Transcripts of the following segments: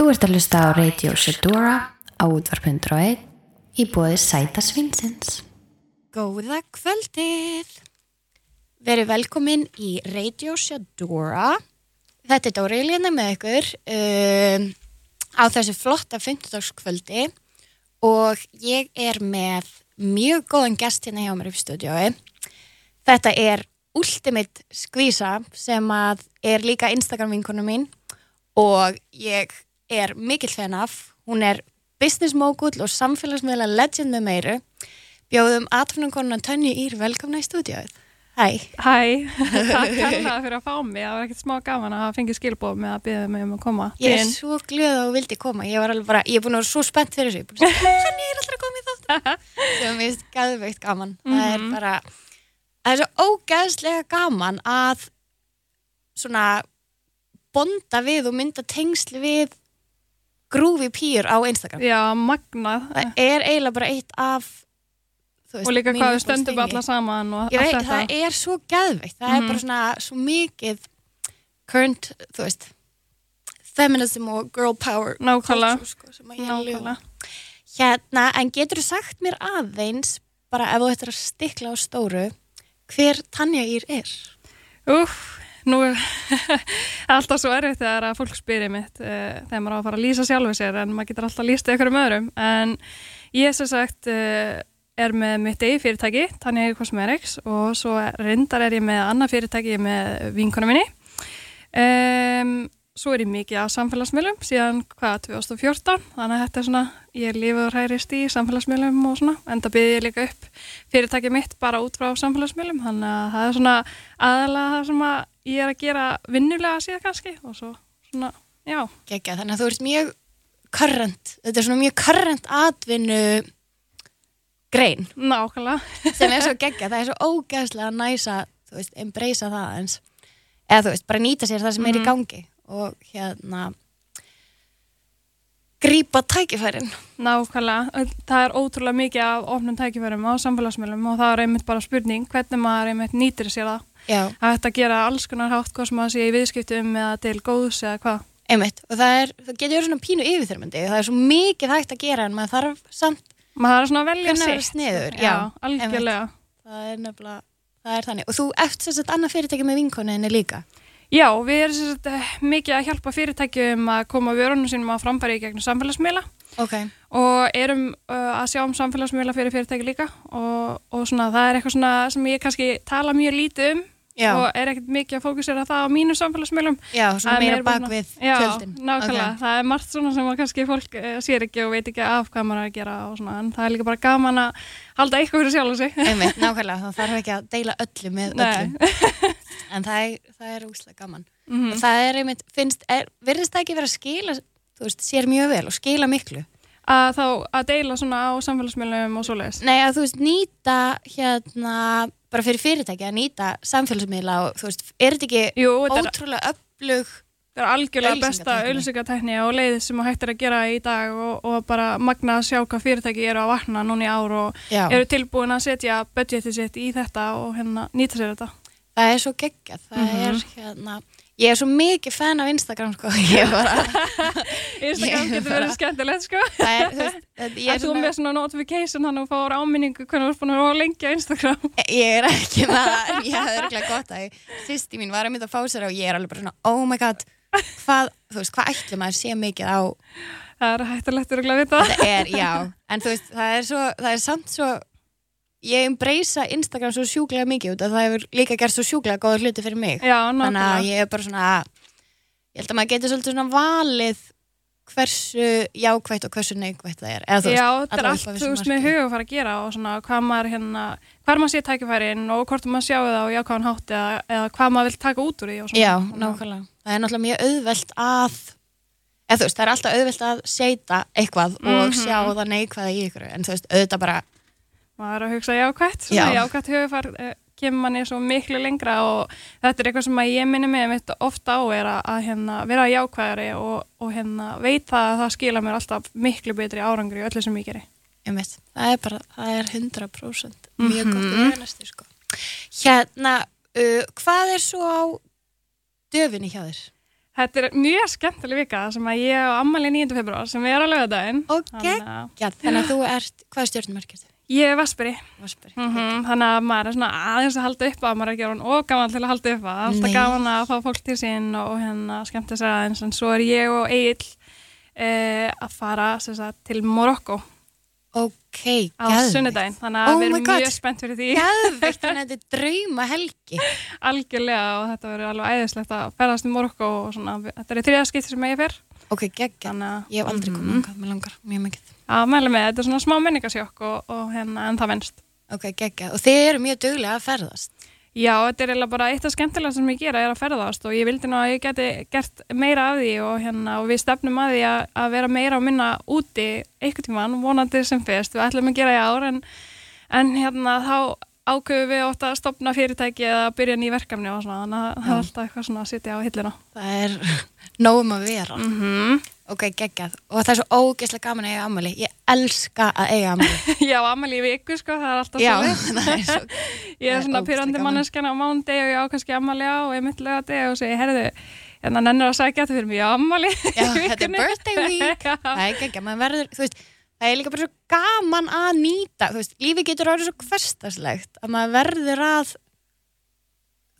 Þú ert að hlusta á Radio Shedora á útvarp.1 í bóði Sæta Svinsins. Góða kvöldið! Verið velkomin í Radio Shedora. Þetta er Dóri Lína með ykkur um, á þessu flotta 15. kvöldi og ég er með mjög góðan gest hérna hjá mér í stúdiói. Þetta er Ultimate Skvísa sem er líka Instagram vinkonu mín og ég er mikill fan af. Hún er business mogul og samfélagsmiðla legend með meiru. Bjóðum atvinnum konunan Tönju Ír velkomna í stúdióið. Hæ. Hæ, takk kærlega fyrir að fá mig. Það var ekkert smá gaman að fengi skilbóð með að byggja mig um að koma. Ég er svo glöð að þú vildi koma. Ég var alveg bara, ég er búin að vera svo spennt fyrir þessu. Ég er búin að segja, hann er alltaf að koma í þáttu. Það er mjög gæðveikt gaman. Það er bara, það er svo ógæðslega gaman að svona bonda við og mynda tengsli við grúfi pýr á Instagram. Já, magnað. Það er eiginlega bara eitt af veist, Og líka hvað við stöndum alla saman veit, það er svo gæðveikt. Það er Mhm. bara svona svo mikið current, þú veist, feminism og girl power Nákvæmlega. sko. Hérna, en getur þú sagt mér aðeins, bara ef þú ættir að stikla á stóru, hver Tanja Ír er? Úf, nú er alltaf svo erfitt þegar að fólk spyrir mitt uh, þegar maður á að fara að lýsa sjálfu sér en maður getur alltaf lýst ykkur um öðrum. En ég sem sagt uh, er með mitt eigi fyrirtæki Tanja Cosmetics og svo reyndar er ég með annað fyrirtæki með vinkona minni. Um, svo er ég mikið á samfélagsmiðlum síðan hvað 2014 þannig að þetta er svona, ég lifi og hærist í samfélagsmiðlum og svona, en það byrði ég líka upp fyrirtækið mitt bara út frá samfélagsmiðlum. Þannig að það er svona aðalega það sem að ég er að gera vinnulega síðan kannski og svo svona, já, Gekja, þannig að þú ert mjög current, þetta er svona mjög current atvinnu grein. Nákvæmlega. Sem er svo geggja, það er svo ógeðslega næsa, þú veist, embracea það eins eða þú veist, bara nýta sér það sem er í Mhm. gangi og hérna grípa tækifærin. Nákvæmlega, það er ótrúlega mikið af ofnum tækifærum á samfélagsmiðlum og það er einmitt bara spurning hvernig maður einmitt nýtir sér það Já, að þetta gera alls konar hátt hvað sem maður sé í viðskiptum eða til góðs eða hvað. Einmitt. Og það er, það getur verið svona pínu yfirþyrmandi. Það er svo mikið hægt að gera en maður þarf samt maður er svona að velja sitt. sniðugur, já, algjörlega. Það er nefnilega, það er þannig. Og þú ert sem sagt annað fyrirtæki með vinkoninni líka? Já, við erum sagt, eh, mikið að hjálpa fyrirtækjum að koma vörunum sínum á framfæri í gegnum samfélagsmiðla. Ok, og erum uh, að sjá um samfélagsmiðla fyrir fyrirtæki líka. Og, og svona það er eitthvað svona sem ég kannski tala mjög lítið um já, og er ekkert mikið að fókusera það á mínum samfélagsmiðlum. Já, svona meira bak við Já, tjöldin. nákvæmlega, það er margt svona sem kannski fólk uh, sér ekki og veit ekki af hvað maður er að gera og svona, en það er líka bara gaman að halda eitthvað fyrir sjálf sig. Einmitt, nákvæmlega, það þarf ekki að deila öllu með öllum. En það er, er úslega gaman. Mhm. og það er einmitt, finnst, er, virðist það ekki vera að skila þú veist, sér mjög vel og skila miklu að þá að deila svona á samfélagsmiðlum og svoleiðis Nei, að þú veist, nýta hérna, bara fyrir fyrirtæki að nýta samfélagsmiðla og þú veist, er þetta ekki Jú, þetta er ótrúlega öflug Það er algjörlega besta Auglýsingatækni. auðlýsingatækni og leið sem hægt er að gera í dag og, og bara magna að sjá hvað fyrirtæki eru að vakna núna í ár og Já, eru tilbúin að setja budgetið sitt í þetta og hérna nýta sér þetta. það er svo geggjað það Mhm. er hérna ég er svo mikið fan af Instagram sko bara, Instagram getur verið skemmtilegt sko. það er, þú veist, það- er svona með svona notification hann og fáur áminningu hvernig þú ert búin að vera lengi á Instagram. ég er ekki með það ég hefði örgulega gott að sýsti mín var að mynda að fá sér og ég er alveg bara svona oh my god, hvað, þú veist, hvað ætlum að sé mikið á Það er hættulegt að vita. þetta er, já, en þú veist, það er svo það er samt svo ég embracea Instagram svo sjúklega mikið út að það hefur líka gert svo sjúklega góða hluti fyrir mig Já, þannig að ég er bara svona ég held að maður getur svolítið svona valið hversu jákvætt og hversu neikvætt það er eða Já, þetta er allt, þú veist, með huga að fara að gera og svona hvað maður hérna, hvað maður sé tækifærin og hvort maður sjáu það á jákvæðan hátt eða, eða hvað maður vil taka út úr því og. Já, nákvæmlega. Það er náttúrulega mjög auðvelt að eða þú veist, það er alltaf auðvelt að seita eitthvað og Mhm. sjá það neikvæða í ykkur en þú veist, auðvitað bara maður er að hugsa jákvætt, Já. svona jákvætt hugafar uh, kemur manni svo miklu lengra og þetta er eitthvað sem ég minni mig ofta á er að, að hérna, vera jákvæðari og, og hérna, veit það að það skila mér alltaf miklu betri árangri í öllu sem ég geri. einmitt, það er bara, það er 100% mjög Mhm. gott að vera næstu sko. Hérna, uh, hvað er svo á döfinni hjá þér? Þetta er mjög skemmtileg vika sem að ég á ammali 9. februar sem er á lögadaginn. Og geggjað, þannig að þú ert, hvað stjórnumarkið þú? Ég er Vasperi. Vasperi. Mm -hmm. Þannig að maður er svona aðeins að halda upp að maður er ekki orðin og gaman til að halda upp að. Alltaf Nei. gaman að fá fólk til sín og hérna skemmt þess aðeins. En svo er ég og Egil eh, að fara sagt, til Morokko Ok, á geðveikt. sunnudaginn. Þannig að Oh við erum mjög spennt fyrir því. Geðveikt, þannig að þetta er drauma helgi. Algjörlega og þetta verður alveg æðislegt að ferðast í Morokko og svona. Þetta er þriða skipt sem ég fer. Ok, að Ég hef aldrei komið mm. mér langar, mjög mikið. að mæla með, þetta er svona smá menningasjokk og, og hérna en það venst. Ok, geggjað. Og þið eru mjög duglega að ferðast. Já, þetta er eiginlega bara eitt af skemmtilega sem ég gera er að ferðast og ég vildi nú að ég geti gert meira af því og, hérna, og við stefnum að því að, að vera meira og minna úti einhvern tímann, vonandi sem fyrst, við ætlum að gera í ár en, en hérna þá ákveðum við ótt að stopna fyrirtæki eða byrja ný verkefni og svona, þannig að það er alltaf eitthvað svona að sitja á hillina. Það er nógum að vera. Mm -hmm. Ok, geggjað. Og það er svo ógeðslega gaman að eiga ammali. Ég elska að eiga ammali. Já, ammali í viku sko, það er alltaf Já, það er svo... Ég er Það svona pyrrandi gaman. manneskjan á mánundi og ég á kannski ammali á og ég myndi lega deg og segi, herðu, hérna nennir að sækja þetta fyrir mig ammali. Já, þetta er birthday week. Það er geggjað. Maður verður, þú veist, það er líka bara svo gaman að nýta. Þú veist, lífi getur orðið svo hverstaslegt að maður verður að,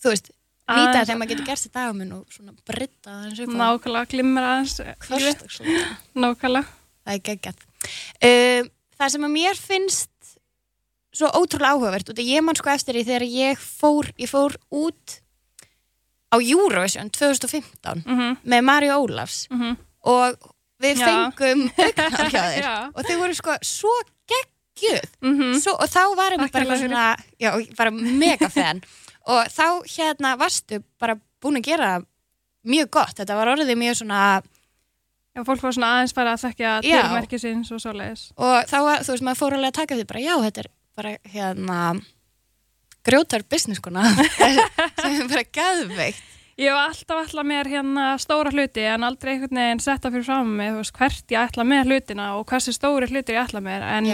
þú veist, nýta Aðeins- þegar maður getur gert sér daguminn og svona britta Nákvæmlega, lífið. hverstagslega. Nákvæmlega. Það er geggjað. Um, það sem að mér finnst svo ótrúlega áhugavert og ég man sko eftir því þegar ég fór, ég fór út á Eurovision 2015 Mm með Mari Ólafs og við fengum augnar hjá þér og þau voru sko svo geggjuð. Mhm. svo, og þá varum við bara svona já, bara mega fan. Og þá hérna varstu bara búin að gera mjög gott, þetta var orðið mjög svona Já, fólk var svona aðeins fara að þekkja tilmerkisins og svoleiðis. og þá var, þú veist, maður fór alveg að taka því bara, já, þetta er bara hérna grjótar business kona sem er bara gæðveikt Ég hef alltaf ætlað mér hérna stóra hluti en aldrei einhvern veginn setta fyrir fram með veist, hvert ég ætla með hlutina og hversu stóri hlutir ég ætla mér. En,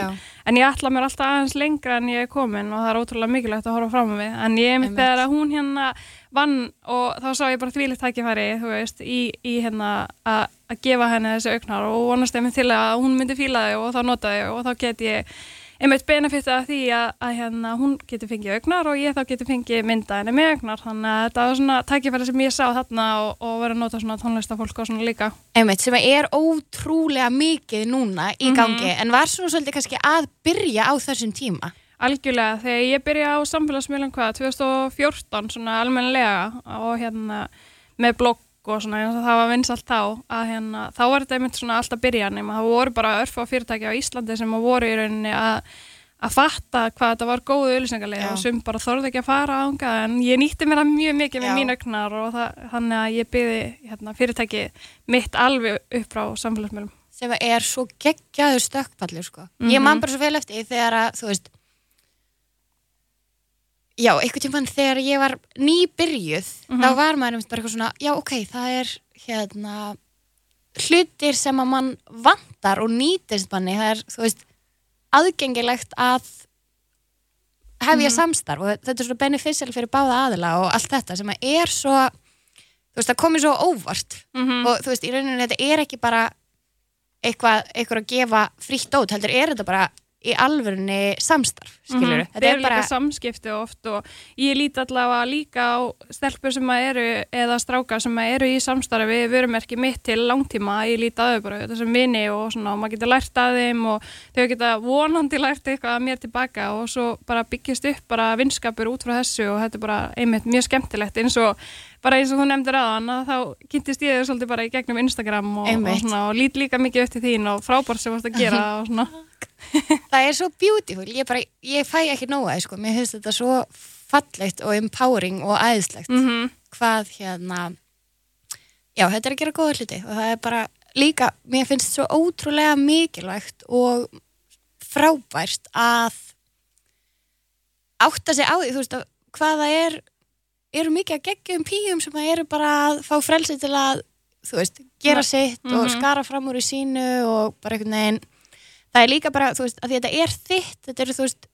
en ég ætla mér alltaf aðeins lengra en ég er komin og það er ótrúlega mikilvægt að horfa fram með en ég Einmitt. þegar að hún hérna vann og þá sá ég bara þvílitt tækifæri þú veist, í, í hérna að gefa henni þessi augnar og vonast einmitt til að hún myndi fíla þau og þá nota þau og þá get ég einmitt benefit af því að, að hérna, hún getur fengið augnar og ég þá getur fengið mynda henni með augnar. Þannig að þetta var svona tækifæri sem ég sá þarna og, og verið að nota svona tónlistafólk og svona líka. Einmitt, sem er ótrúlega mikið núna í Mhm. gangi en var svona svolítið kannski að byrja á þessum tíma? Algjörlega, þegar ég byrja á samfélagsmiðlum hvað, 2014 svona almennilega og hérna með blogg og svona, eins og það var vinsalt þá að hérna, þá var þetta einmitt svona alltaf byrja nema það voru bara örf á fyrirtæki á Íslandi sem voru í rauninni að að fatta hvað þetta var góðu auðlýsingarlega sem bara þorði ekki að fara ánga en ég nýtti mér það mjög mikið með mín augnar og það, þannig að ég byði hérna, fyrirtæki mitt alveg upp frá samfélagsmiðlum sem er svo geggjaður stökkpallur sko. Mhm. ég man bara svo vel eftir þegar að þú veist já, einhvern tímann þegar ég var nýbyrjuð Mhm. þá var maður einmitt bara eitthvað svona já, ok, það er hérna hlutir sem að mann vantar og nýtist manni, það er, þú veist aðgengilegt að hefja Mhm. samstarf og þetta er svo beneficial fyrir báða aðila og allt þetta sem að er svo þú veist, það komið svo óvart mm og þú veist, í rauninu þetta er ekki bara eitthvað, eitthvað að gefa frítt út, heldur er þetta bara í alvörunni samstarf, skilur Mhm. Þetta er líka samskipti oft og ég líti allavega líka á stelpur sem að eru eða strákar sem að eru í samstarfi við vörumerki mitt til langtíma. Ég líti að þau bara þessum vini og svona og maður getur lært að þeim og þau geta vonandi lært eitthvað að mér tilbaka og svo bara byggjast upp bara vinskapur út frá þessu og þetta er bara einmitt mjög skemmtilegt. Eins og bara eins og þú nefndir aðan að þá kynntist ég þau svolítið bara í gegnum Instagram og, og, og lít líka mikið eftir þín og frábært sem varst að gera og svona það er svo beautiful, ég bara ég fæ ekki nóga, sko, mér finnst þetta svo fallegt og empowering og æðislegt mm hvað hérna já, þetta er að gera góða hluti og það er bara líka, mér finnst svo ótrúlega mikilvægt og frábært að átta sig á því, þú veist, að hvað það er eru mikið að geggjum píum sem að eru bara að fá frelsi til að þú veist, gera Ja. sitt og Mhm. skara fram úr í sínu og bara einhvern veginn það er líka bara, þú veist, að þetta er þitt þetta eru, þú veist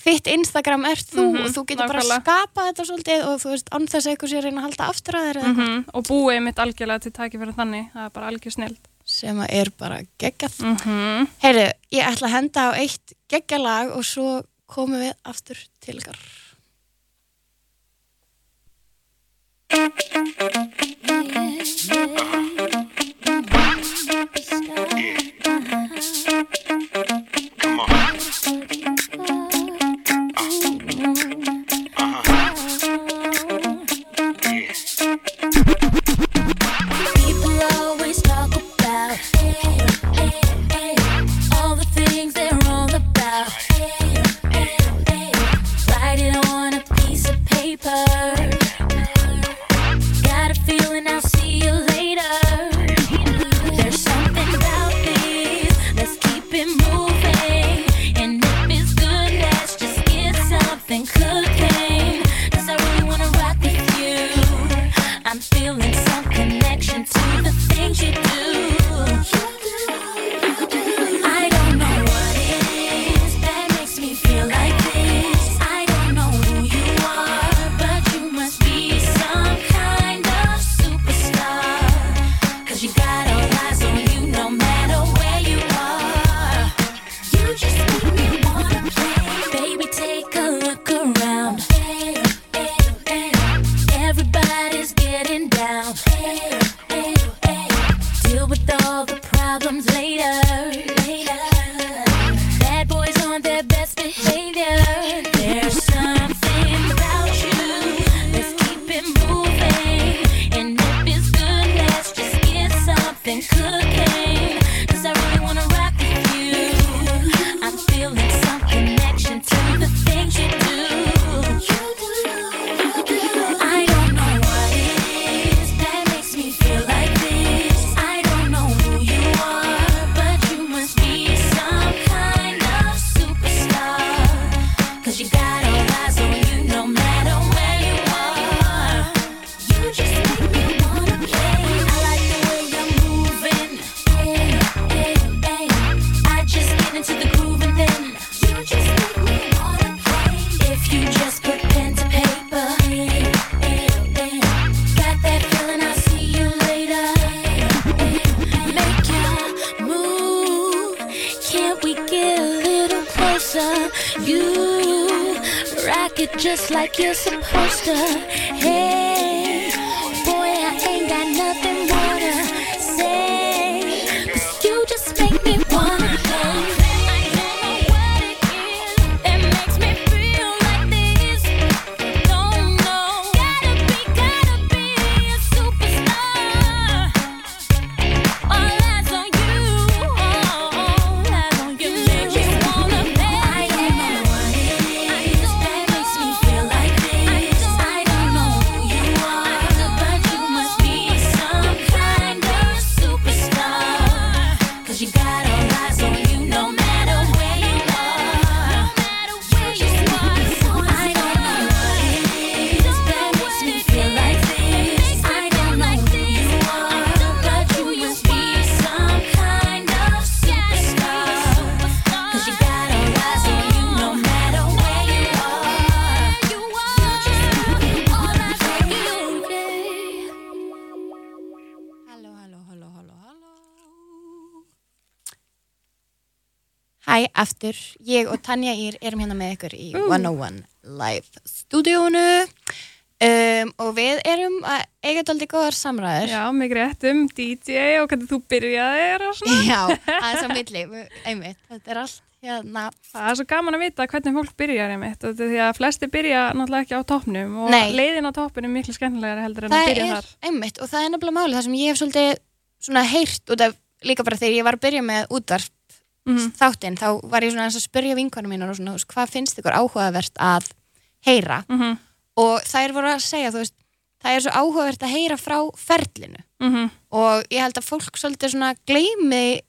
þitt Instagram ert þú Mhm, og þú getur bara nákvæmlega. skapað þetta svolítið og þú veist, án þess að eitthvað sé að reyna að halda aftur að þér eða eitthvað -hmm. og búið mitt algjörlega til tæki fyrir þannig það er bara algjör snild sem að er bara geggjað. mm -hmm. Heyru, ég ætla að henda á eitt geggjalag og svo komum við aftur til ykkar. Hæ, aftur. Ég og Tanja Ír erum hérna með ykkur í 101 Live stúdíónu um, og við erum að eiga daldi góðar samræður. Já, mig rétt um DJ og hvernig þú byrjaðir og svona Já, aðeins á milli, einmitt, þetta er allt hérna. Það er svo gaman að vita hvernig fólk byrjar einmitt og er því að flesti byrja náttúrulega ekki á toppnum og Nei. leiðin á toppnum er miklu skemmtilegri heldur en að Það byrja er þar einmitt og það er nefnilega máli það sem ég hef svolítið svona heyrt út af líka bara þegar ég var að byrja með útvarp Mhm. þáttinn, þá var ég svona að spyrja vinkonum mínar og svona, veist, hvað finnst ykkur áhugavert að heyra Mhm, og þær voru að segja, þú veist, það er svo áhugavert að heyra frá ferlinu mhm, og ég held að fólk svolítið svona gleymi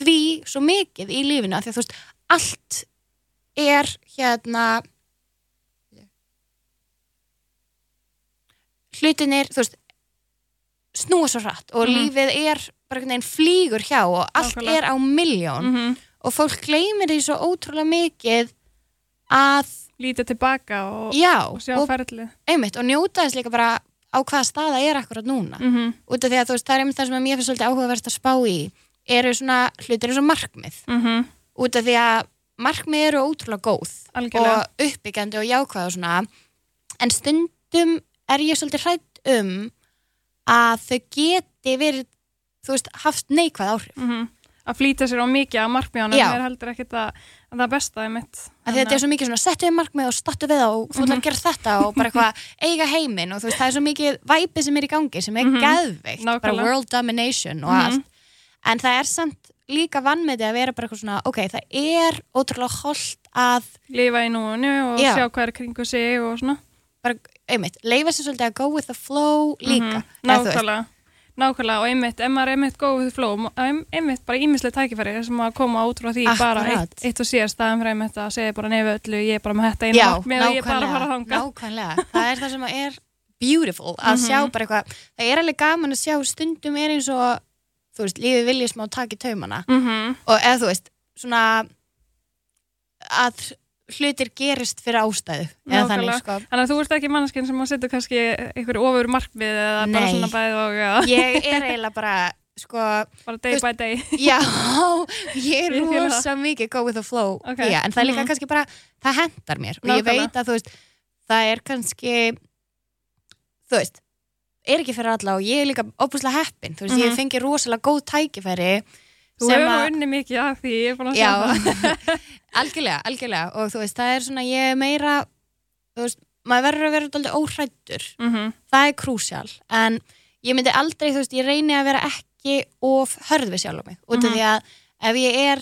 því svo mikið í lífinu af því að þú veist, allt er hérna hlutinir, þú veist snúa svo hratt og Mhm. lífið er bara einhvern veginn flýgur hjá og allt Nákvæmlega. er á miljón mhm, og fólk gleymir því svo ótrúlega mikið að, lítið tilbaka og, já, og sjá einmitt, og njóta þess líka bara á hvaða staða er akkurat núna mm út af því að þú veist, það er einmitt það sem mér finnst svolítið áhugavert að spá í eru svona hlutir eins og markmið -hmm. út af því að markmið eru ótrúlega góð Algjörlega. og uppbyggjandi og jákvæð og svona en stundum er ég svolítið hrætt um að þau geti verið þú veist, haft neikvæð áhrif Mhm. að flýta sér á mikið að markmiðanum Já. er heldur ekkit að, að það besta er mitt að þetta er svo mikið svona settu við markmið og stattu við það og þú ætlar að gera þetta og bara eitthvað eiga heiminn og þú veist, það er svo mikið væpi sem er í gangi sem er Mhm. geðveikt, bara Nákvæmlega. world domination og Mhm. allt en það er samt líka vannmeti að vera bara eitthvað svona ok, það er ótrúlega holdt að lifa í núinu og Já. sjá hvað er kringu sig og svona bara, einmitt, leifa sér svolítið að go with the flow líka Mhm. Nákvæmlega og einmitt, ef maður er einmitt góð við fló ein- einmitt bara ímislega tækifæri sem að koma út frá því bara Akkurat. eitt, eitt og síðar staðan fyrir einmitt að segja bara nefið öllu, ég er bara með þetta einu markmið og ég er bara að fara nákvæmlega, þangað nákvæmlega það er það sem að er beautiful að Mhm. sjá bara eitthvað, það er alveg gaman að sjá stundum er eins og þú veist, lífið viljið smá taki taumana Mhm. og eða þú veist, svona að hlutir gerist fyrir ástæðu eða þannig sko Þannig að þú ert ekki mannskinn sem að setja kannski einhver ofur markmið eða bara Nei. svona bæð og ja, ég er eiginlega bara sko, bara day by day já ég er Ég rosa mikið go with the flow Ok. já, en það er líka Mhm. kannski bara, það hendar mér og ég Nákvæmlega. veit að þú veist það er kannski þú veist, er ekki fyrir alla og ég er líka óbúslega heppin, þú veist, ég Mhm. fengi rosalega góð tækifæri Þú hefur að- unni mikið af því, ég er búin að sjá það algjörlega, algjörlega og þú veist, það er svona, ég er meira þú veist, maður verður að vera dálítið óhrættur Mhm. það er krúsjál en ég myndi aldrei, þú veist, ég reyni að vera ekki of hörð við sjálf mig út af Mhm. því að ef ég er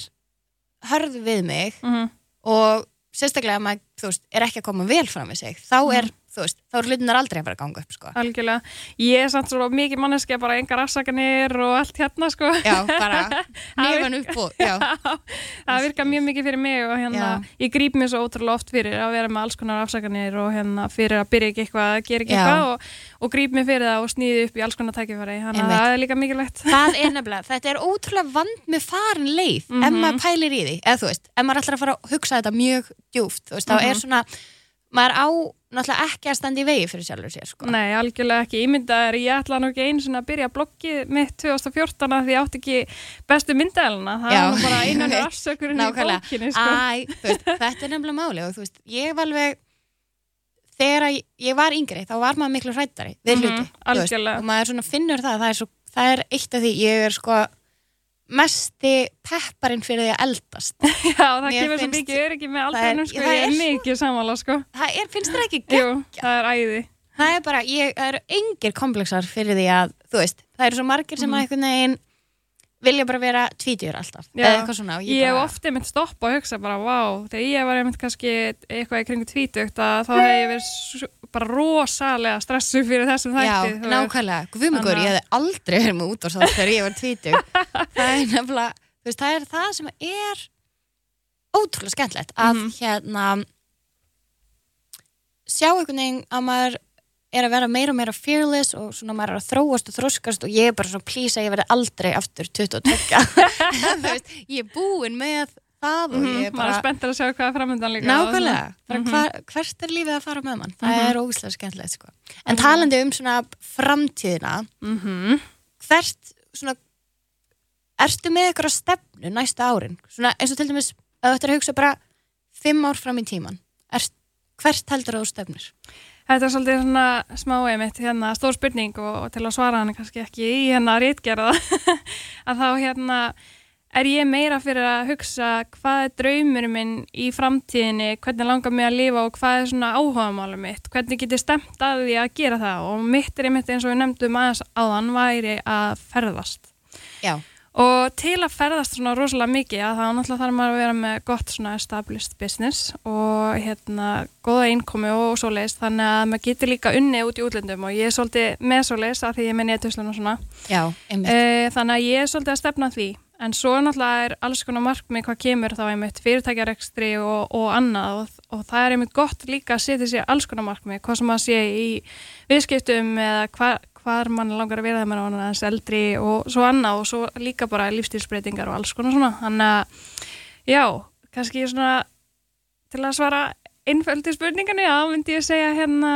hörð við mig Mhm. og sérstaklega að maður, þú veist, er ekki að koma vel fram við sig, þá er, þú veist, þá er hlutunar aldrei að fara að ganga upp, sko. Algjörlega, ég er samt svo mikið manneski bara engar afsakanir og allt hérna sko. Já, bara nefn upp og, já, það virkar mjög mikið fyrir mig og hérna, ég gríp mér svo ótrúlega oft fyrir að vera með alls konar afsakanir og hérna fyrir að byrja ekki eitthvað, að gera ekki Já. eitthvað og, og gríp mér fyrir það og snýði upp í alls konar tækifæri, þannig að það er líka mikilvægt. Það er nefnilega, þetta er ótrúlega vand með farin leið, ef Mhm. maður pælir í því. Eða þú veist, ef maður er svona náttúrulega ekki að standa í vegi fyrir sjálfur sér, sko. Nei, algjörlega ekki, ímyndaður, ég ætla nú ekki einu sinni að byrja bloggið mitt 2014 að því ég átti ekki bestu myndæluna, það Já. er nú bara einan afsökurinn í bókinni sko. Æ, veist, þetta er nefnilega máli og þú veist, ég var alveg þegar að ég var yngri þá var maður miklu hrættari við Mhm, hluti þú veist, og maður svona finnur það það er, svo, það er eitt af því, ég er sko mesti pepparinn fyrir því að eldast Já, það Mér kemur svo mikið öryggi með aldreinum sko, ég er mikið sammála sko. það er, finnst þér ekki gegn Jú, það er æði. það er bara, ég, það eru engir komplexar fyrir því að, þú veist, það eru svo margir sem Mhm. að einhvern veginn vilja bara vera tvítjur alltaf, Já. eða eitthvað svona Ég hef bara, ofti myndi stoppa og hugsa bara, vá, þegar ég var einmitt kannski eitthvað í kringu tvítugt að þá hef ég verið bara rosalega stressu fyrir þessum Já, þætti. veist. nákvæmlega, guðmugur, Þannig að- ég hefði aldrei verið með útvarsþátt þegar ég var tvítug það er nefnilega, þú veist, það er það sem er ótrúlega skemmtilegt að Mhm. hérna sjá einhvern veginn að maður er að vera meira og meira fearless og svona maður er að þróast og þroskast og ég er bara svona please að ég verði aldrei aftur 22 þú veist, ég er búin með það og Mhm, ég er bara er spenntur að sjá hvað er framöndan líka. Nákvæmlega, bara Mhm. hvar, hvert er lífið að fara með mann það Mhm. er ógæslega skemmtilegt sko. en talandi um svona framtíðina Mm -hmm. hvert svona ertu með eitthvað stefnu næsta árin svona eins og til dæmis að þú ættir að hugsa bara fimm ár fram í tíman Erst, hvert heldur þú stefnir? Þetta er svolítið svona smá einmitt hérna stór spurning og, og til að svara hann kannski ekki í hérna rítgerða að þá hérna er ég meira fyrir að hugsa hvað er draumurinn minn í framtíðinni, hvernig langar mig að lifa og hvað er svona áhugamálum mitt, hvernig get ég stemt að því að gera það? Og mitt er einmitt eins og við nefndum aðeins áðan væri að ferðast. Já, Og til að ferðast svona rosalega mikið að þá náttúrulega þarf maður að vera með gott svona established business og hérna góða innkomi og svoleiðis. Þannig að maður getur líka unni út í útlöndum og ég er svolítið með svoleiðis að því ég er með netuslun og svona. já, einmitt. E, þannig að ég er svolítið að stefna því en svo náttúrulega er alls konar markmið hvað kemur þá einmitt fyrirtækjarekstri og, og annað og, og það er einmitt gott líka að setja sér alls konar markmið hvað sem að sé í viðskiptum eða hva, hvar mann langar að vera þegar mann er aðeins eldri og svo annað og svo líka bara lífstílsbreytingar og alls konar svona þannig að já, kannski svona til að svara einföldi spurningunni, já, myndi ég segja hérna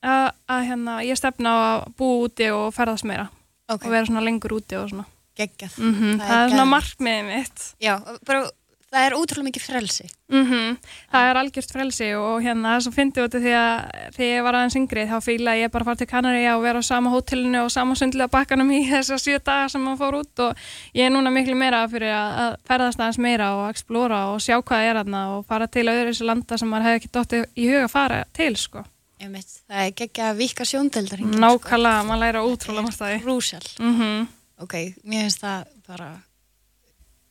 að, að hérna, ég stefna á að búa úti og ferðast meira ok, og vera svona lengur úti og svona. Geggjað Mm það, er svona markmiðið mitt. Já, bara, það er ótrúlega mikið frelsi Mm Það er algjört frelsi og hérna það sem fyndi af því að þegar ég var aðeins yngri þá fílaði ég bara að fara til Kanaríja og vera á sama hótelinu og sama sundlega bakkanum í þessa sjö daga sem maður fór út og ég er núna miklu meira fyrir að, að ferðast aðeins meira og explora og sjá hvað er aðna og fara til öðru þessu landa sem maður hefði ekki dóttið í huga að fara til sko. Einmitt, það er geggjað að vika sjóndeldar Nákvæmlega, maður læra að því. Rúsal, Mm ok, mér finnst það bara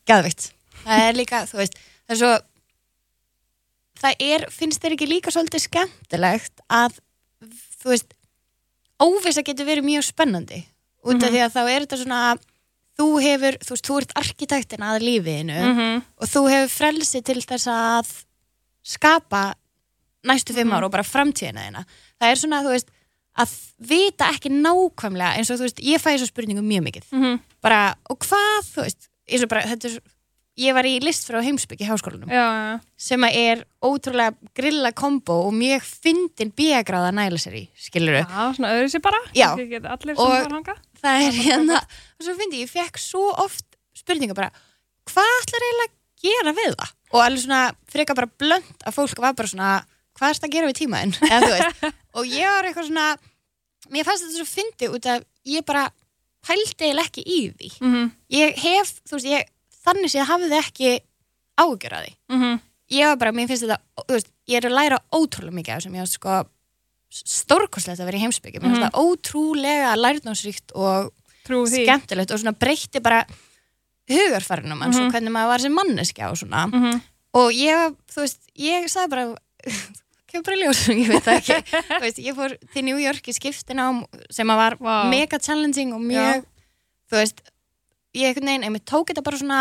geðvitt það er líka, þú veist, það er svo það er, finnst þér ekki líka svolítið skemmtilegt að þú veist, óvisa getur verið mjög spennandi út af Mhm. því að þá er þetta svona þú hefur, þú veist, þú ert arkitektin að lífiðinu -hmm. og þú hefur frelsi til þess að skapa næstu fimm Mhm. ár og bara framtíðina þína það er svona, þú veist, að vita ekki nákvæmlega, eins og þú veist ég fæ þessu spurningu mjög mikið, Mhm. bara og hvað, þú veist, eins og bara þetta er, ég var í listfrá heimsbyggi í háskólanum Já, já, sem að er ótrúlega grilla kombo og mjög fyndin bíagráða næla sér í, skilur já, svona öðru sér bara. Já. Ekki geta allir sem Og- það er hérna og svo fyndi ég, ég fekk svo oft spurninga bara, hvað ætlar eiginlega að gera við það? Og alveg svona freka bara blönd að fólk var bara svona hvað erst að gera við veist og ég var eitthvað svona mér fannst þetta svo fyndi út af ég bara pældi eiginlega ekki í því. Mm ég hef, þú veist, ég þannig séð hafði ekki ágjör að því. -hmm. ég var bara, mér finnst þetta, þú veist, ég er að læra ótrúlega mikið af þessum, ég var sko stórkoslegt að vera í heimsbyggjum, mér finnst Mhm. það ótrúlega lærnánsríkt og skemmtilegt og svona breytti bara hugarfærinum Mhm. og hvernig maður var sem manneskja og svona. Mm og ég, þú veist, ég sagði bara kemur í ljós, ég veit það ekki veist, ég fór til New York í skiptinám sem að var Vá. mega challenging og mjög, þú veist ég einhvern veginn, einmitt tók þetta bara svona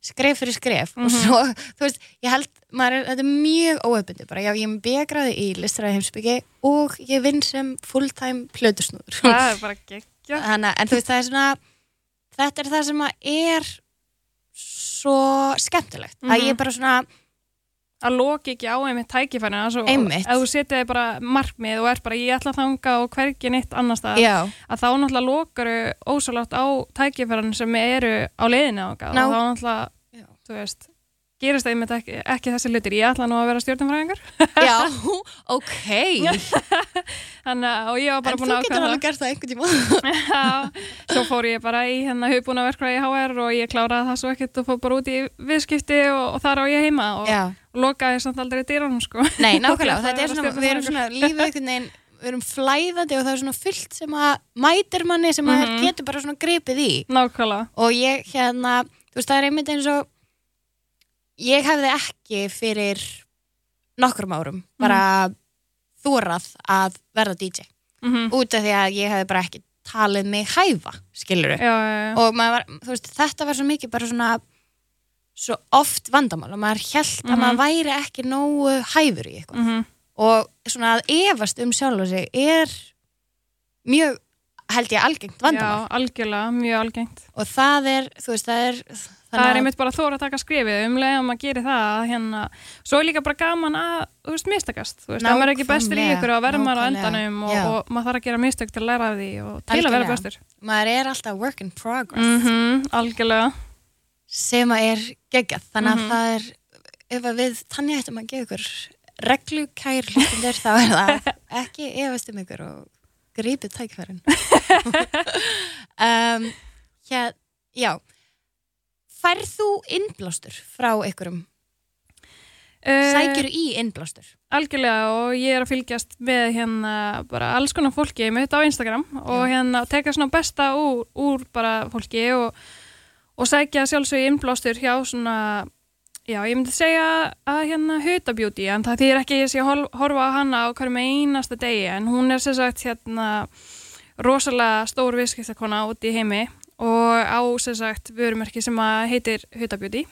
skref fyrir skref og Mhm. svo, þú veist, ég held maður er, þetta er mjög óöfbundi, bara já, ég er með bíagráði í listræði heimsbyggi og ég vinn sem fulltime plötusnúður Það er bara geggja. Hanna, en þú veist, það er svona þetta er það sem að er svo skemmtilegt að Mhm. ég bara svona að loki ekki á einmitt tækifærin að Einmitt. þú setja þig bara markmið og er bara ég ætla að þanga og hvergi neitt annars já, að þá náttúrulega lokaru ósálagt á tækifærin sem eru á leiðinu og þá náttúrulega þú veist, gerist það einmitt ekki, ekki þessi hlutir. Ég ætla nú að vera stjórnumfræðingar já, ok. Þannig, að- og ég var bara en búin þú að getur ákveða alveg gert það einhvern tíma. Já, svo fór ég bara í hérna hugbúna verkvæði í HR og ég kláraði það svo ekkert og fór bara út í viðskipti og, og þar á ég heima og, já, lokaði samt aldrei dýranum sko. Nei, nákvæmlega, þetta er svona við erum svona veginn við erum flæðandi og það er svona fullt sem að mætir manni sem að Mhm. getur bara svona gripið í. Nákvæmlega. Og ég hérna, þú veist það er einmitt eins og ég hefði ekki fyrir nokkrum árum bara þórað að verða DJ mm út af því að ég hefði bara ekki talið mig hæfa, skilur Já, já, já. og var, veist, þetta var svo mikið bara svona svo oft vandamál og maður held að Mhm. maður væri ekki nógu hæfur í eitthvað Mhm. og svona að efast um sjálf sig er mjög held ég algengt vandamál Já, algjörlega, mjög algengt. og það er, þú veist, það er Það er einmitt bara þóra að taka skrifið um leið að maður gerir það að hérna, svo er líka bara gaman að, þú veist, mistakast, þú veist, ef maður er ekki bestur í ykkur og verður maður á endanum og, og maður þarf að gera mistök til að læra af því og til að vera Algjörlega. bestur. maður er alltaf work in progress Mm algjörlega. Sem að er geggjað. Þannig að Mhm. það er ef að við þannig ættum að gefa ykkur reglukær hlutindir þá er það ekki efast um ykkur og grípið tækfærin um, hér, já. Færð þú innblástur frá ykkurum Uh, sækjur í innblástur? Algjörlega og ég er að fylgjast með hérna bara alls konar fólki mitt á Instagram og Já. hérna teka svona besta úr, úr bara fólki og, og sækja sjálfsög innblástur hjá svona, já ég myndi segja að hérna Huta Beauty en það þýðir ekki ég sé að horfa á hana á hverjum einasta degi en hún er sem sagt hérna rosalega stór viðskiptakona út í heimi og á sem sagt vörumerki sem að heitir Huta Beauty.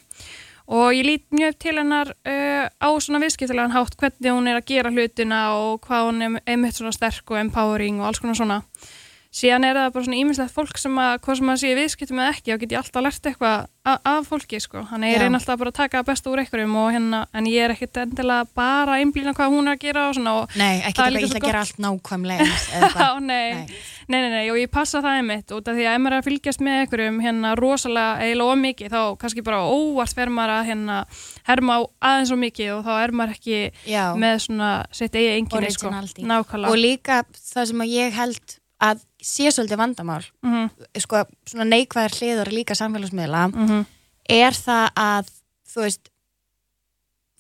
Og ég lít mjög upp til hennar uh, á svona viðskiptilegan hátt hvernig hún er að gera hlutina og hvað hún er einmitt svona sterk og empowering og alls konar svona síðan er það bara svona ímislegt fólk sem að, hvað sem að sé viðskiptum eða ekki, þá get ég alltaf lært eitthvað af fólki, sko, þannig ég reyna alltaf bara að taka besta úr einhverjum og hérna, en ég er ekkit endilega bara að einblýna hvað hún er að gera og svona og Nei, ekki Það líka ég ætla að gera allt nákvæmlega Já, nei. Nei. Nei. nei, nei, og ég passa það einmitt út af því að ef maður er að fylgjast með einhverjum hérna rosalega eiginlega of mikið þá kannski bara óvart fer maður að hérna herma á aðeins og mikið og þá er maður ekki Já. með svona sitt eigi enginni sko. Nákvæmlega. Og líka það sem að ég held að sé svolítið vandamál, Mhm, sko, svona neikvæðar hliðar líka samfélagsmiðla, mhm. er það að, þú veist,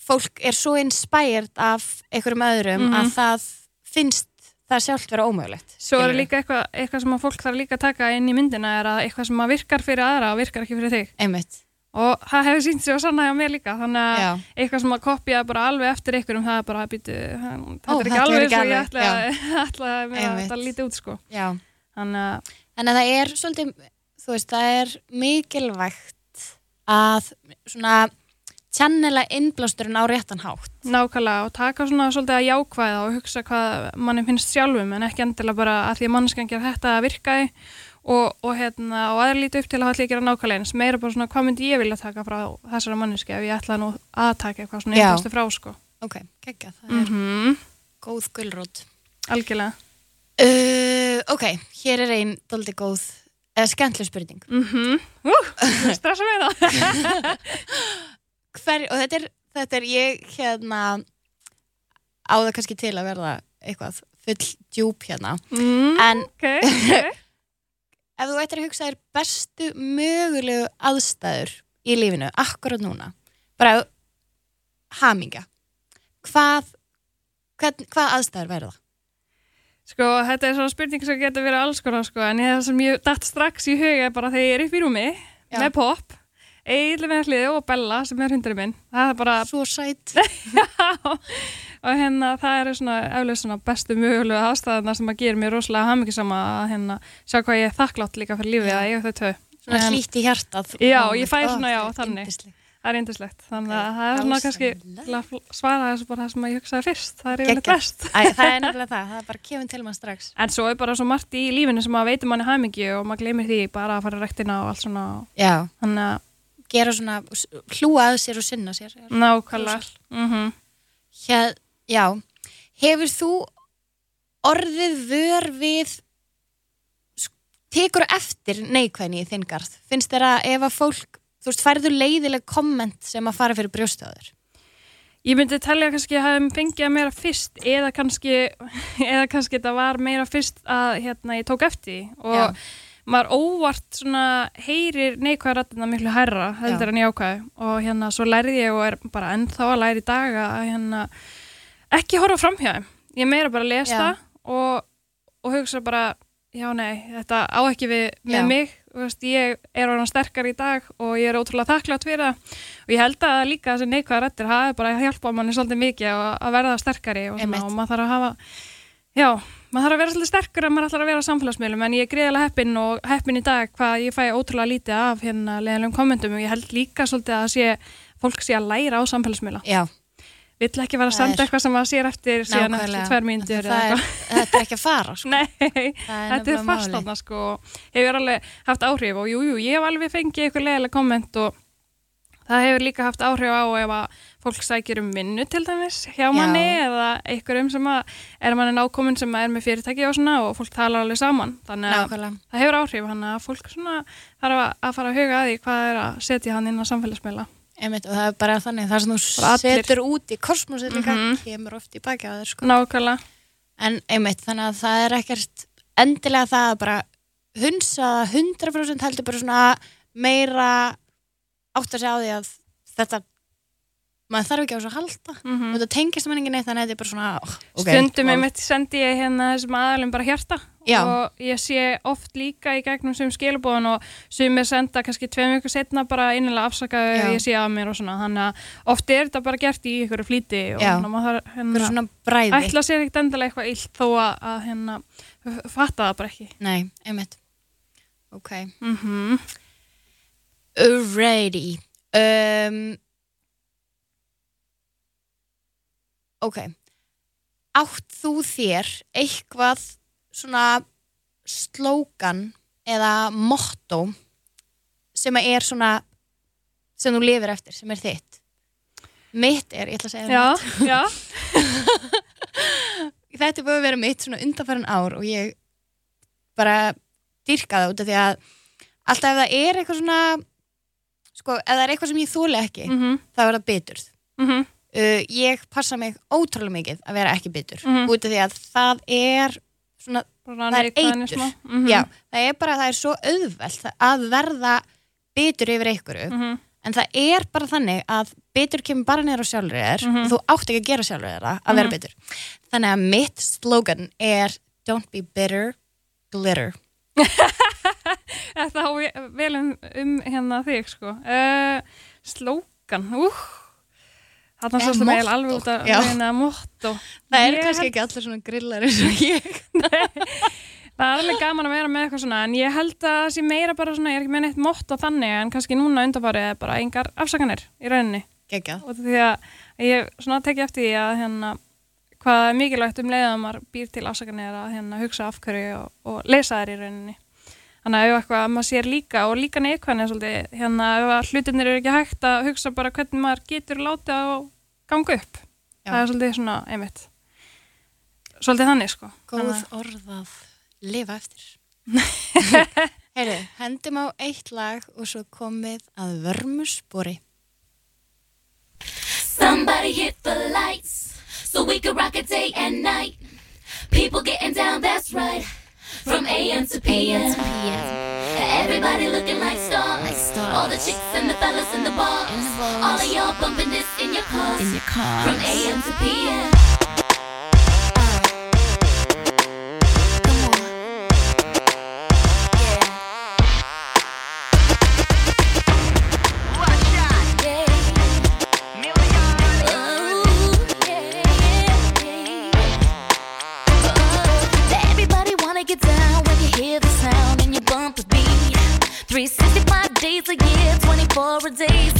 fólk er svo inspired af einhverjum öðrum Mhm. að það finnst það sjálft vera ómögulegt. Svo er líka eitthvað, eitthvað sem að fólk þarf líka að taka inn í myndina er að eitthvað sem að virkar fyrir aðra og virkar ekki fyrir þig Einmitt. og það hefur sínt sig og sannaði á mér líka þannig að Já. eitthvað sem að kopja bara alveg eftir einhverjum það er bara að býtu þetta er ekki alveg eins og ég alveg, ætla, ætla að þetta líti út sko Já. Þannig að að það er svolítið, þú veist, það er mikilvægt að svona channela innblásturinn á réttan hátt. Nákvæmlega og taka svona svolítið að jákvæða og hugsa hvað manni finnst sjálfum en ekki endilega bara að því að manneskan ger þetta að virkaði og, og, hérna, og aðra líti upp til að allir gera nákvæmlega eins. Meira bara svona hvað myndi ég vilja taka frá þessara manneski ef ég ætla nú að taka eitthvað svona einhverstu frá sko? Ok, geggja, það er mm góð gullrót. Algjörlega Uh, ok, hér er einn doldi góð, eða skemmtileg spurning. mm -hmm. uh, Stressa mig það Hver, og þetta er, þetta er ég hérna á það kannski til að verða eitthvað full djúb hérna. mm, En Ok, ok ef þú ættir að hugsa þér bestu mögulegu aðstæður í lífinu, akkurat núna bara hamingja hvað hvern, hvað aðstæður verða? Sko, þetta er svona spurning sem getur verið alls konar sko, en það sem ég datt strax í huga er bara þegar ég er upp í rúmi Já. með pop, eiginlega með hliði og Bella sem er hundurinn minn. Það er bara, Svo sætt og hérna það eru svona eflega svona bestu mögulegu aðstæðana sem að gera mér rosalega hamingisama að hérna sjá hvað ég er þakklátt líka fyrir lífið Já. að ég hef þau tvö. svona í hjartað Já, ég fæ svona, já, þannig. yndislegt. Það er yndislegt. Þannig að það er svona kannski svara þessu bara það sem ég hugsaði fyrst. Það er yfirleitt best. Æ, það er nefnilega það, það er bara kemur til mann strax En svo er bara svo margt í lífinu sem að veitum manni hamingi og maður gleymir því bara að fara rektina og allt svona. Já, Þannig að gera svona hlúa að sér og sinna sér nákvæmlega. Mm Hér, Já, hefur þú orðið vör við tekur eftir neikvæðni í þinn garð? Finnst þér að ef að fólk, þú veist, færðu leiðileg komment sem að fara fyrir brjóstöður? Ég myndi telja kannski að hafa fengið að meira fyrst eða kannski, eða kannski þetta var meira fyrst að hérna, ég tók eftir og Já. maður óvart svona heyrir neikvæða rættina miklu hærra heldur Já. en jákvæð og hérna svo lærði ég og er bara ennþá að læra í dag að hérna ekki horfa framhjá þeim. Ég meira bara að lesa og, og hugsa bara já nei, þetta á ekki við með Já. mig, veist, ég er orðan sterkar í dag og ég er ótrúlega þakklátt fyrir það. Og ég held að líka þessi neikvæða rættir hafi bara hjálpað manni svolítið mikið að, að verða sterkari og, svona, og maður þarf að hafa já, maður þarf að vera svolítið sterkur að maður ætlar að vera á samfélagsmiðlum en ég er greiðilega heppin og heppin í dag hvað ég fæ ótrúlega lítið af hérna leðilegum kommentum og ég held líka svolítið að sé, fólk sé að læra á samfélagsmiðla. Já, vill ekki vera að senda eitthvað sem maður sér eftir síðan eftir tvær eitthvað. þetta er ekki að fara, sko. Nei, er þetta er fast þarna sko. Hefur alveg haft áhrif og jú, jú, ég hef alveg fengið eitthvað leðilega komment og það hefur líka haft áhrif á ef að fólk sækir um vinnu til dæmis hjá manni eða einhverjum sem að er manni nákomin sem er með fyrirtæki og svona og fólk talar alveg saman. Þannig að Nákvæmlega. það hefur áhrif hann að fólk svona þarf að fara að huga að því hvað er að setja hann inn á samfélagsmiðla Einmitt, og það er bara þannig, það sem þú setur út í kosmosið líka, Mhm. kemur oft í baki á þér, sko. nákvæmlega, En einmitt, þannig að það er ekkert endilega það að bara hunsa 100% heldur bara svona meira átt að segja á því að þetta maður þarf ekki á þessu að halda. Mm og þetta tengist mann ekki neitt þannig að þetta er bara svona oh, okay, stundum ég mitt sendi ég hérna þessum aðalum bara hjarta. Já. og ég sé oft líka í gegnum sem skilabóðan og sumir senda kannski tveim vikur setna bara innilega afsakaðu ef ég sé að mér og svona. Þannig að oft er þetta bara gert í ykkur flýti og þannig að maður hérna, ætla sér ekkert endilega eitthvað illt þó að, hérna fatta það bara ekki. Nei, einmitt. Ok, mm alrighty. Um, Ok. Átt þú þér eitthvað svona slógan eða motto sem er svona sem þú lifir eftir, sem er þitt? Mitt er, ég ætla að segja já, þetta búið að vera mitt svona undanfæran ár og ég bara dyrka það út af því að alltaf ef það er eitthvað svona sko, ef það er eitthvað sem ég þóli ekki mhm, þá er það biturð. Mhm, uh, ég passa mig ótrúlega mikið að vera ekki bitur Mhm. út af því að það er svona, bara Það er eitur. smá. Mhm, já, það er bara það er svo auðvelt að verða bitur yfir einhverju mhm, en það er bara þannig að bitur kemur bara niður á sjálfur þér Mhm. og þú átt ekki að gera sjálfur þér að vera Mhm. bitur þannig að mitt slogan er don't be bitter, glitter Þetta á ve- vel um, um hérna þig sko uh, Slókan, úh Þarna Svo sem motto, eiginlega alveg út að reyna motto það eru Ég kannski held- ekki allir svona grillar eins og ég. Það er alveg gaman að vera með eitthvað svona en ég held að það sé meira bara svona, ég er ekki með neitt motto þannig en kannski núna undanfarið er bara engar afsakanir í rauninni. Gekka. og því að ég svona tekið eftir því að hérna hvað er mikilvægt um leiðan maður býr til afsakanir að hérna hugsa af hverju og, og lesa þær í rauninni þannig að eitthvað að maður sér líka og líka neikvæðin svolítið, hérna ef að hlutinir eru ekki hægt að hugsa bara hvernig maður getur látið að ganga upp Já. það er svolítið svona einmitt svolítið þannig sko góð Þannig orð að lifa eftir Heyru, hendum á eitt lag og svo komið að vörmuspori Somebody hit the lights so we can rock it day and night. People getting down, that's right. From AM to PM. Everybody looking like stars. All the chicks and the fellas in the bars. All of y'all bumping this in your cars. From AM to PM. 24 a day, 7 days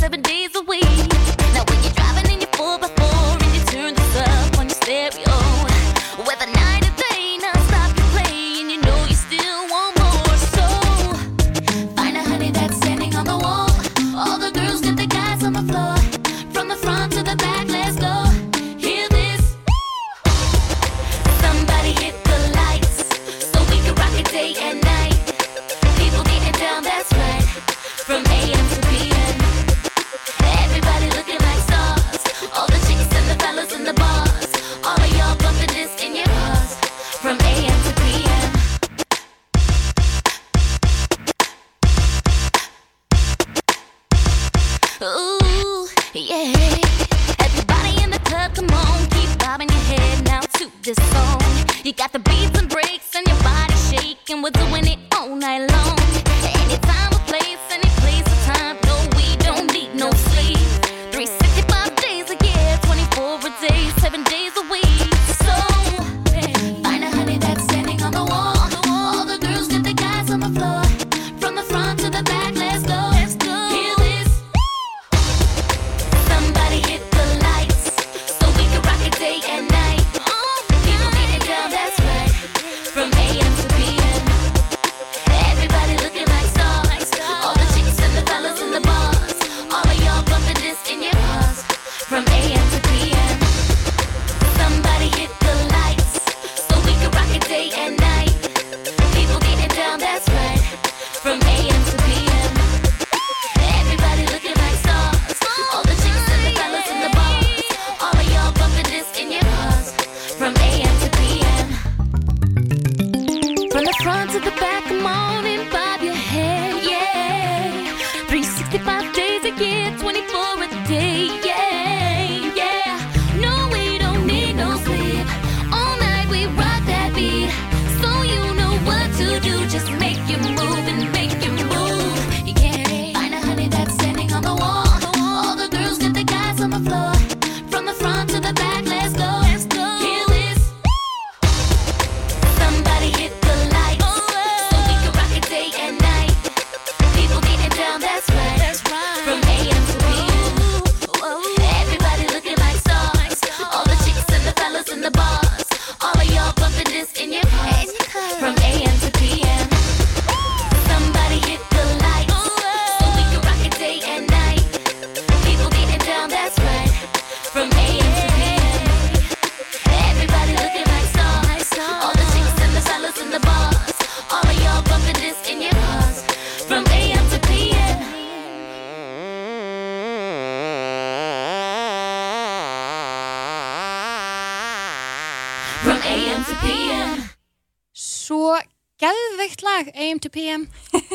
lag, AM to PM.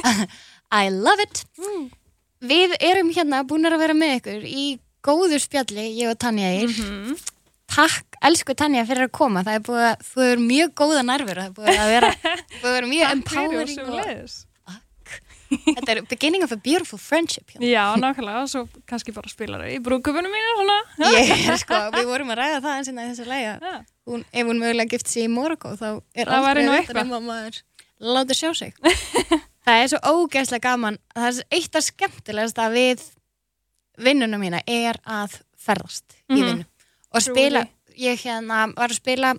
I love it. Við erum hérna búin að vera með ykkur í góðu spjalli, ég og Tanja Eir. Takk, elsku Tanja, fyrir að koma. Það er búið að, þú er mjög góða nærfur. Það er búið að vera, búið að vera mjög empowering. Og, þetta er beginning of a beautiful friendship. Hérna. Já, nákvæmlega, og svo kannski bara spilar í brúkupunum mínu svona. Ég er sko, við vorum að ræða það eins og þessu læga. Ef hún mögulega gift sig í Morocco, þá er Það veitt eitthvað. um að maður láti sjá sig. það er svo ógeðslega gaman. Það er eitt af skemmtilegast að við vinnuna mína er að ferðast í Mhm. vinnu. Og spila, ég hérna var að spila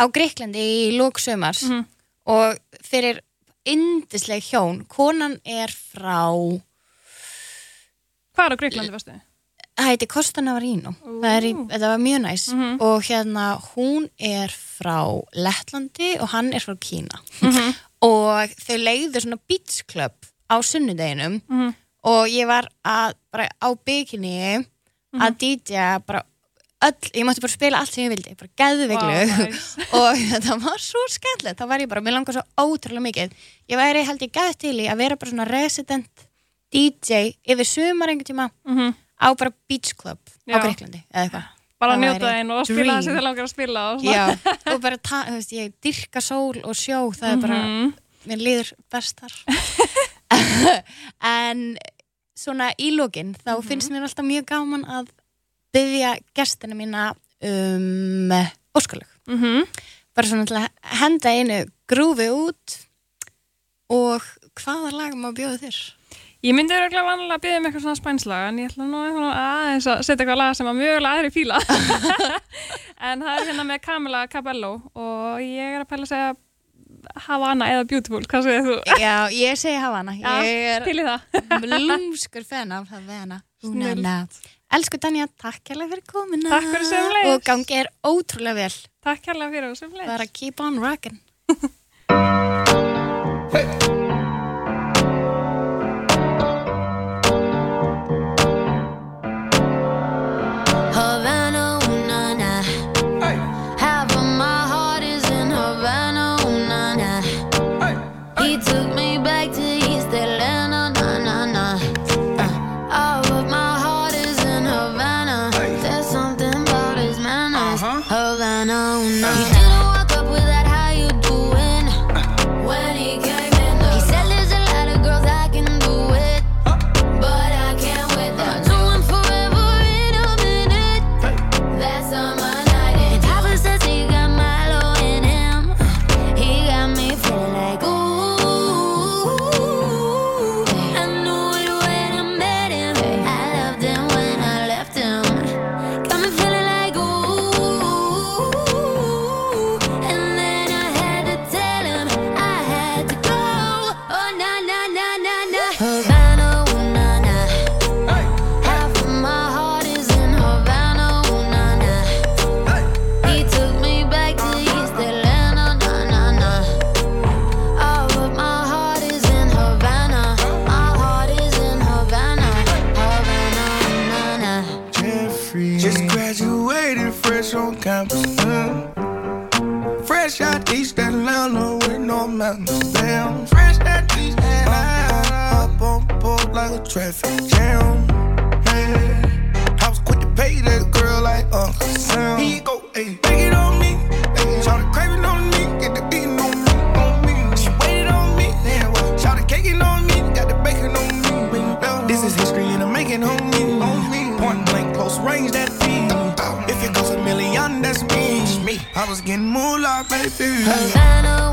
á Greiklandi í lók sömars Mhm. og fyrir indisleg hjón, konan er frá Hvað er á Greiklandi, veistu? Það heiti Costa Navarino það er var mjög næs Mhm. og hérna hún er frá Lettlandi og hann er frá Kína Mhm. og þau leiðu svona beach club á sunnudeginum Mhm. og ég var að bara á bygginni Mhm. að DJ bara öll, ég mátti bara spila allt sem ég vildi bara geðviglu Vá, nice. og þetta var svo skemmtilegt þá var ég bara, mér langar svo ótrúlega mikið ég væri held ég gæð til í að vera bara svona resident DJ yfir sumar einhvern tíma Mhm. Á bara beach club á Já. Greiklandi eða eitthvað Bara að njóta einn og spila það sem þið langar að spila og. Já, og bara, þú veist, ég dyrka sól og sjó, það er bara, Mhm. mér líður best þar. en svona í lókin, þá Mhm. finnst mér alltaf mjög gaman að byggja gestina mína um óskalög. Mhm. Bara svona til að henda einu grúfi út og hvaða lag má bjóða þér? Ég myndi örgulega vanlega að byggja um eitthvað svona spænslag en ég ætla nú aðeins að setja eitthvað lag sem að mögulega aðri fíla en það er hérna með Camila Cabello og ég er að pæla að segja Havana eða Beautiful, hvað segir þú? Já, ég segi Havana. Ég er blúmskur fan af Havana. Elsku Tanja, takk hérlega fyrir komina. Takk fyrir sömuleiðis. Og gangi er ótrúlega vel. Takk hérlega fyrir þessum leið Bara keep on rockin'. Havana, fresh on campus. mm. Fresh out East Atlanta with no mountains. Damn. Fresh out East Atlanta. Up on board like a traffic jam. Yeah. I was quick to pay that girl like Uncle Sam. He go, hey, me. me. I was getting moolah, baby. Havana,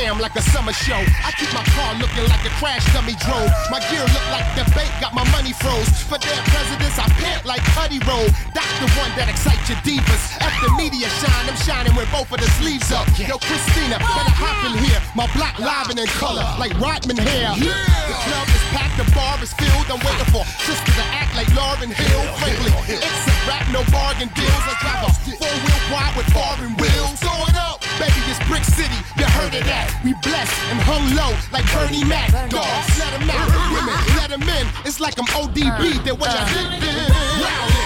like a summer show. I keep my car looking like a crash dummy drove. My gear look like the bank got my money froze. For their presidents, I pant like Putty Roll. That's the one that excites your divas. After media shine, I'm shining with both of the sleeves up. Yo, Christina, better hop in here. My black livin' in color like Rodman hair. Yeah. The club is packed, the bar is filled. I'm waiting for sisters to act like Lauren Hill. Frankly, it's a rap, no bargain deals. I drive a four wheel wide with foreign wheels. Baby, it's Brick City, you heard of that. We blessed and hung low like Bernie Mac. Dogs, let them out. Women, let them in. It's like I'm ODB. Uh, They're what uh. y'all think. Wow.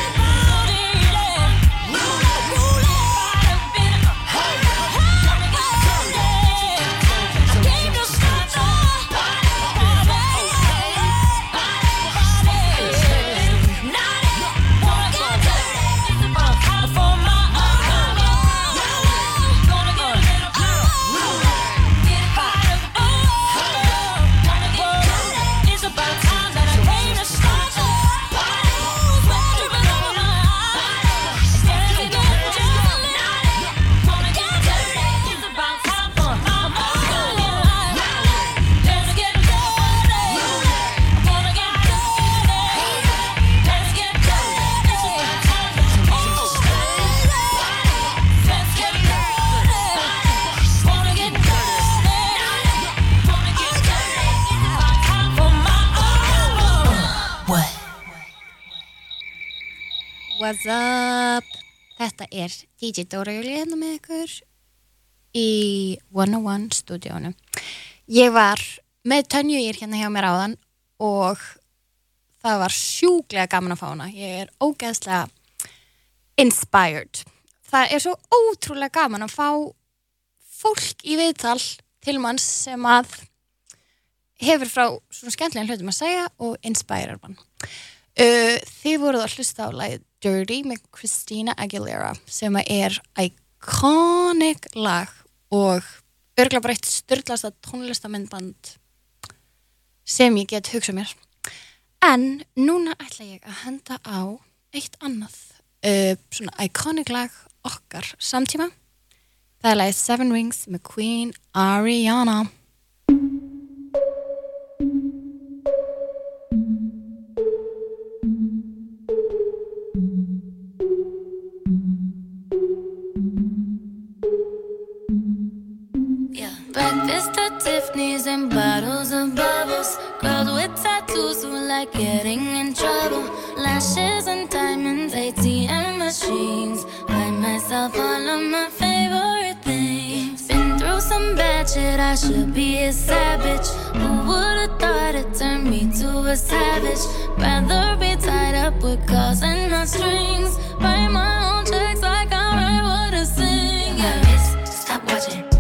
What's up? Þetta er DJ Dóra Júli hérna með ykkur í 101 stúdíónu. Ég var með Tönju, ég er hérna hjá mér áðan og það var sjúglega gaman að fá hana. Ég er ógeðslega inspired. Það er svo ótrúlega gaman að fá fólk í viðtal til mann sem að hefur frá svona skemmtilega hlutum að segja og inspirar mann. Uh, þið voruð að hlusta á lagið Dirty með Christina Aguilera sem er íkónik lag og örgla bara eitt störtlasta tónlistamindband sem ég get hugsað mér. En núna ætla ég að henda á eitt annað uh, svona íkónik lag okkar samtíma. Það er lagið Seven Rings með Queen Ariana. Tiffany's and bottles of bubbles. Girls with tattoos who like getting in trouble. Lashes and diamonds, ATM machines. Buy myself all of my favorite things. Been through some bad shit, I should be a savage. Who would've thought it turned me to a savage? Rather be tied up with calls and not strings. Write my own checks like I write what I sing. Yeah. Stop watching.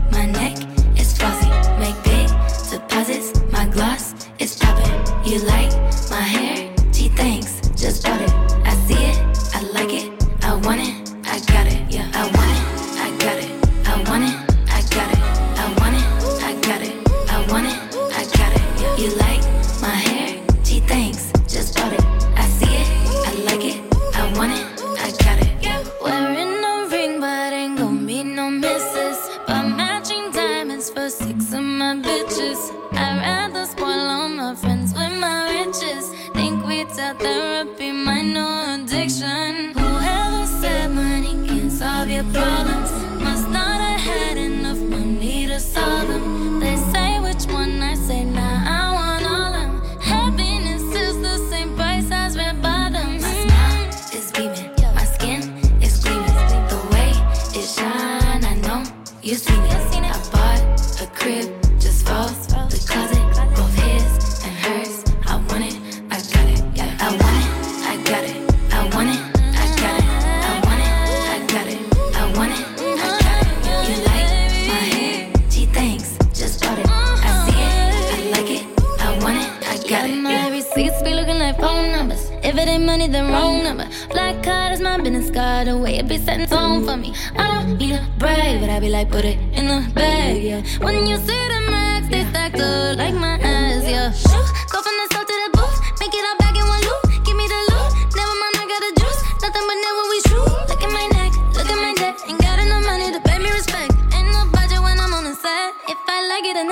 glass it's popping. You like my hair?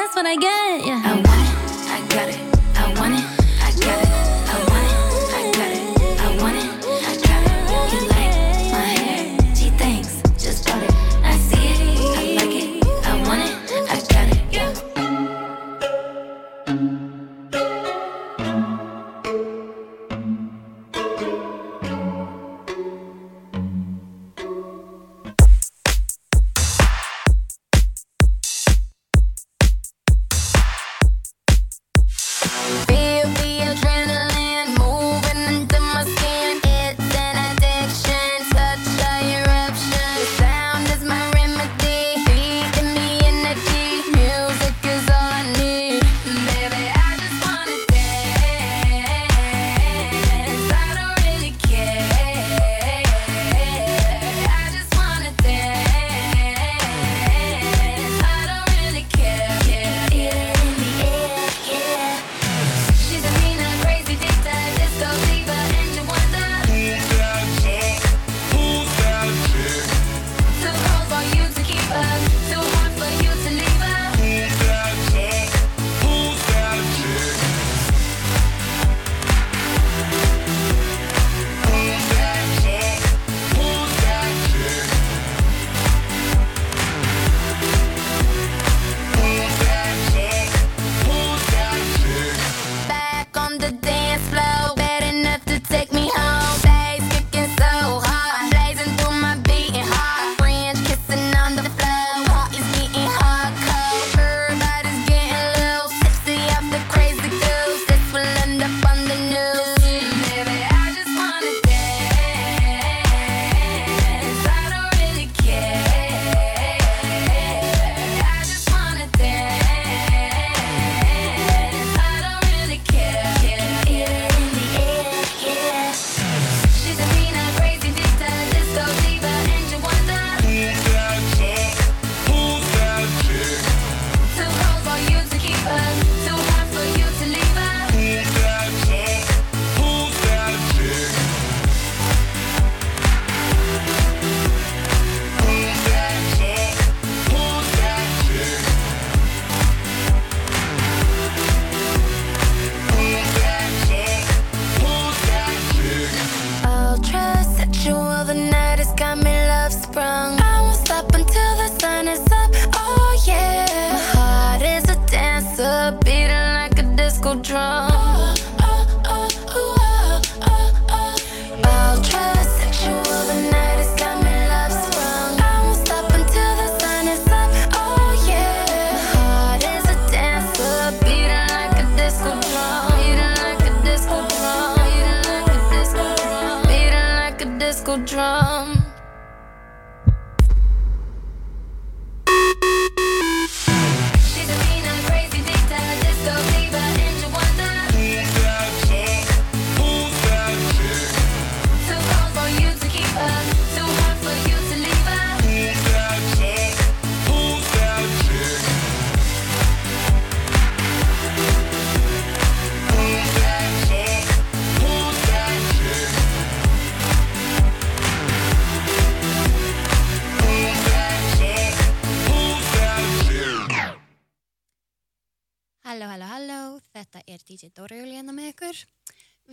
that's what I get. Yeah. I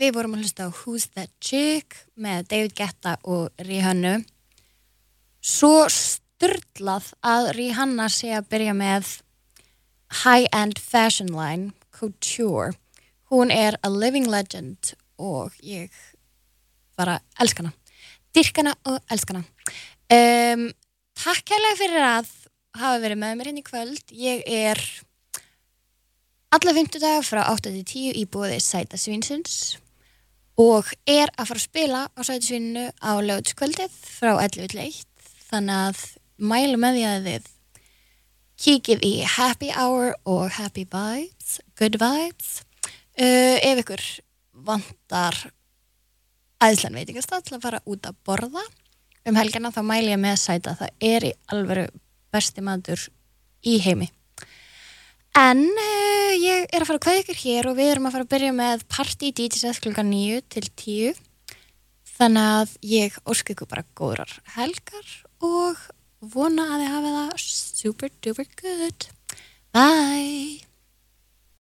Við vorum að hlusta á Who's That Chick með David Guetta og Rihanna. Svo styrlað að Rihanna sé að byrja með high-end fashion line Couture. Hún er a living legend og ég bara elskana. Dyrkana og elskana. Um, takk hérlega fyrir að hafa verið með mér inn í kvöld. Ég er alla fymtudaga frá 8-10 í búði Sæta Svinsins og er að fara að spila á Sæta Svinnu á lögutskvöldið frá 11.1 þannig að mælu með því að þið kíkið í Happy Hour og Happy Vibes, Good Vibes. Uh, ef ykkur vantar æðslan veitingastað til að fara út að borða um helgina þá mælu ég með Sæta. Það er í alveru besti matur í heimi En uh, ég er að fara að kveða ykkur hér og við erum að fara að byrja með partí DJs klukkan 9 til 10 þannig að ég ósku ykkur bara góðrar helgar og vona að þið hafa það super duper good. Bye